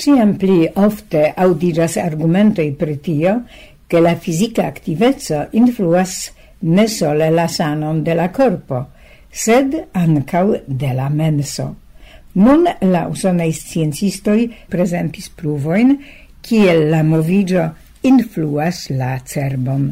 Ciam pli ofte audigas argumentoi pri tio, che la fisica activezzo influas ne sole la sanon de la corpo, sed ancau de la menso. Nun la usonei sciencistoi presentis pruvoin, kiel la movigio influas la cerbon.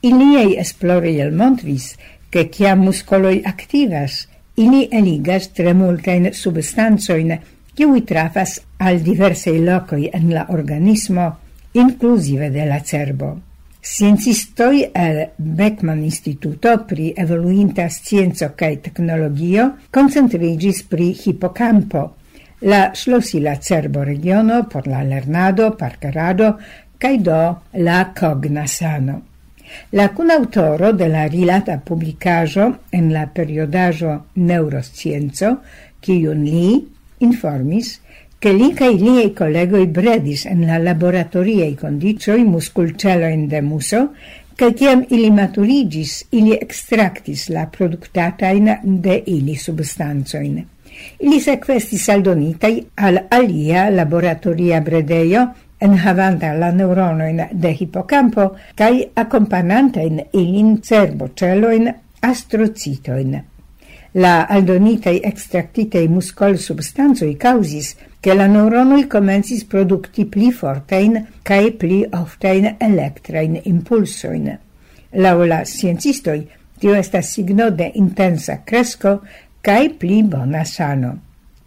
Iliei esplori el montris, che cia muscoloi activas, ili eligas tre multain substanzoin, kiui trafas al diversei locoi en la organismo, inclusive de la cerbo. Sciencistoi el Beckman Instituto pri evoluinta scienzo cae tecnologio concentrigis pri hipocampo, la schlossila cerbo regiono por la lernado, parkerado cae do la cogna sano. La kunaŭtoro de la rilata publicajo en la periodajo Neuroscienco, kiun li informis che li cae liei collegoi bredis en la laboratoriei condicioi musculceloin de muso, che ciam ili maturigis, ili extractis la productatain de ili substanzoin. Ili sequestis aldonitai al alia laboratoria bredeio en havanta la neuronoin de hippocampo cae accompagnantain ilin cerboceloin astrocitoin. La aldonitai extractitei muscol substanzoi causis che la neuronoi comencis producti pli fortein cae pli oftein electrain impulsoin. Laula sciencistoi, tio estas signo de intensa cresco cae pli bona sano.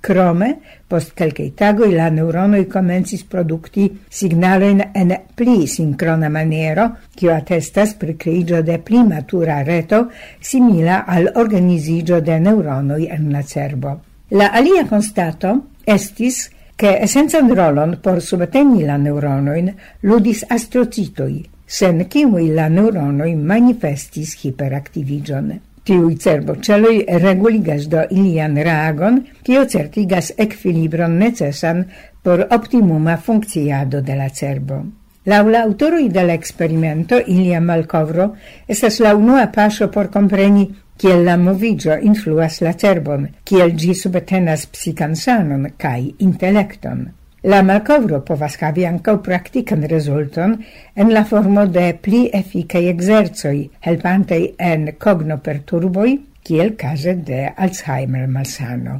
Crome, post quelcae tagoi la neuronoi comensis produkti signaloin en pli sincrona maniero, cio attestas pri creigio de pli matura reto simila al organizigio de neuronoi en la cerbo. La alia constato estis che esencan rolon por subteni la neuronoin ludis astrocitoi, sen cimui la neuronoi manifestis hiperaktivigion. Tiui cerboceloi reguligas do ilian reagon, kio certigas equilibron necesan por optimuma funcciado de la cerbo. Laula la aŭtoroj de ilia malkovro estas la unua pasio por compreni kiel la movigio influas la cerbon, kiel gi subtenas psikan sanon kaj intelekton. La malkovro povas havi ancau praktikan rezulton en la formo de pli efficai exerzoi, helpantei en cognoperturboi, kiel kaze de Alzheimer malsano.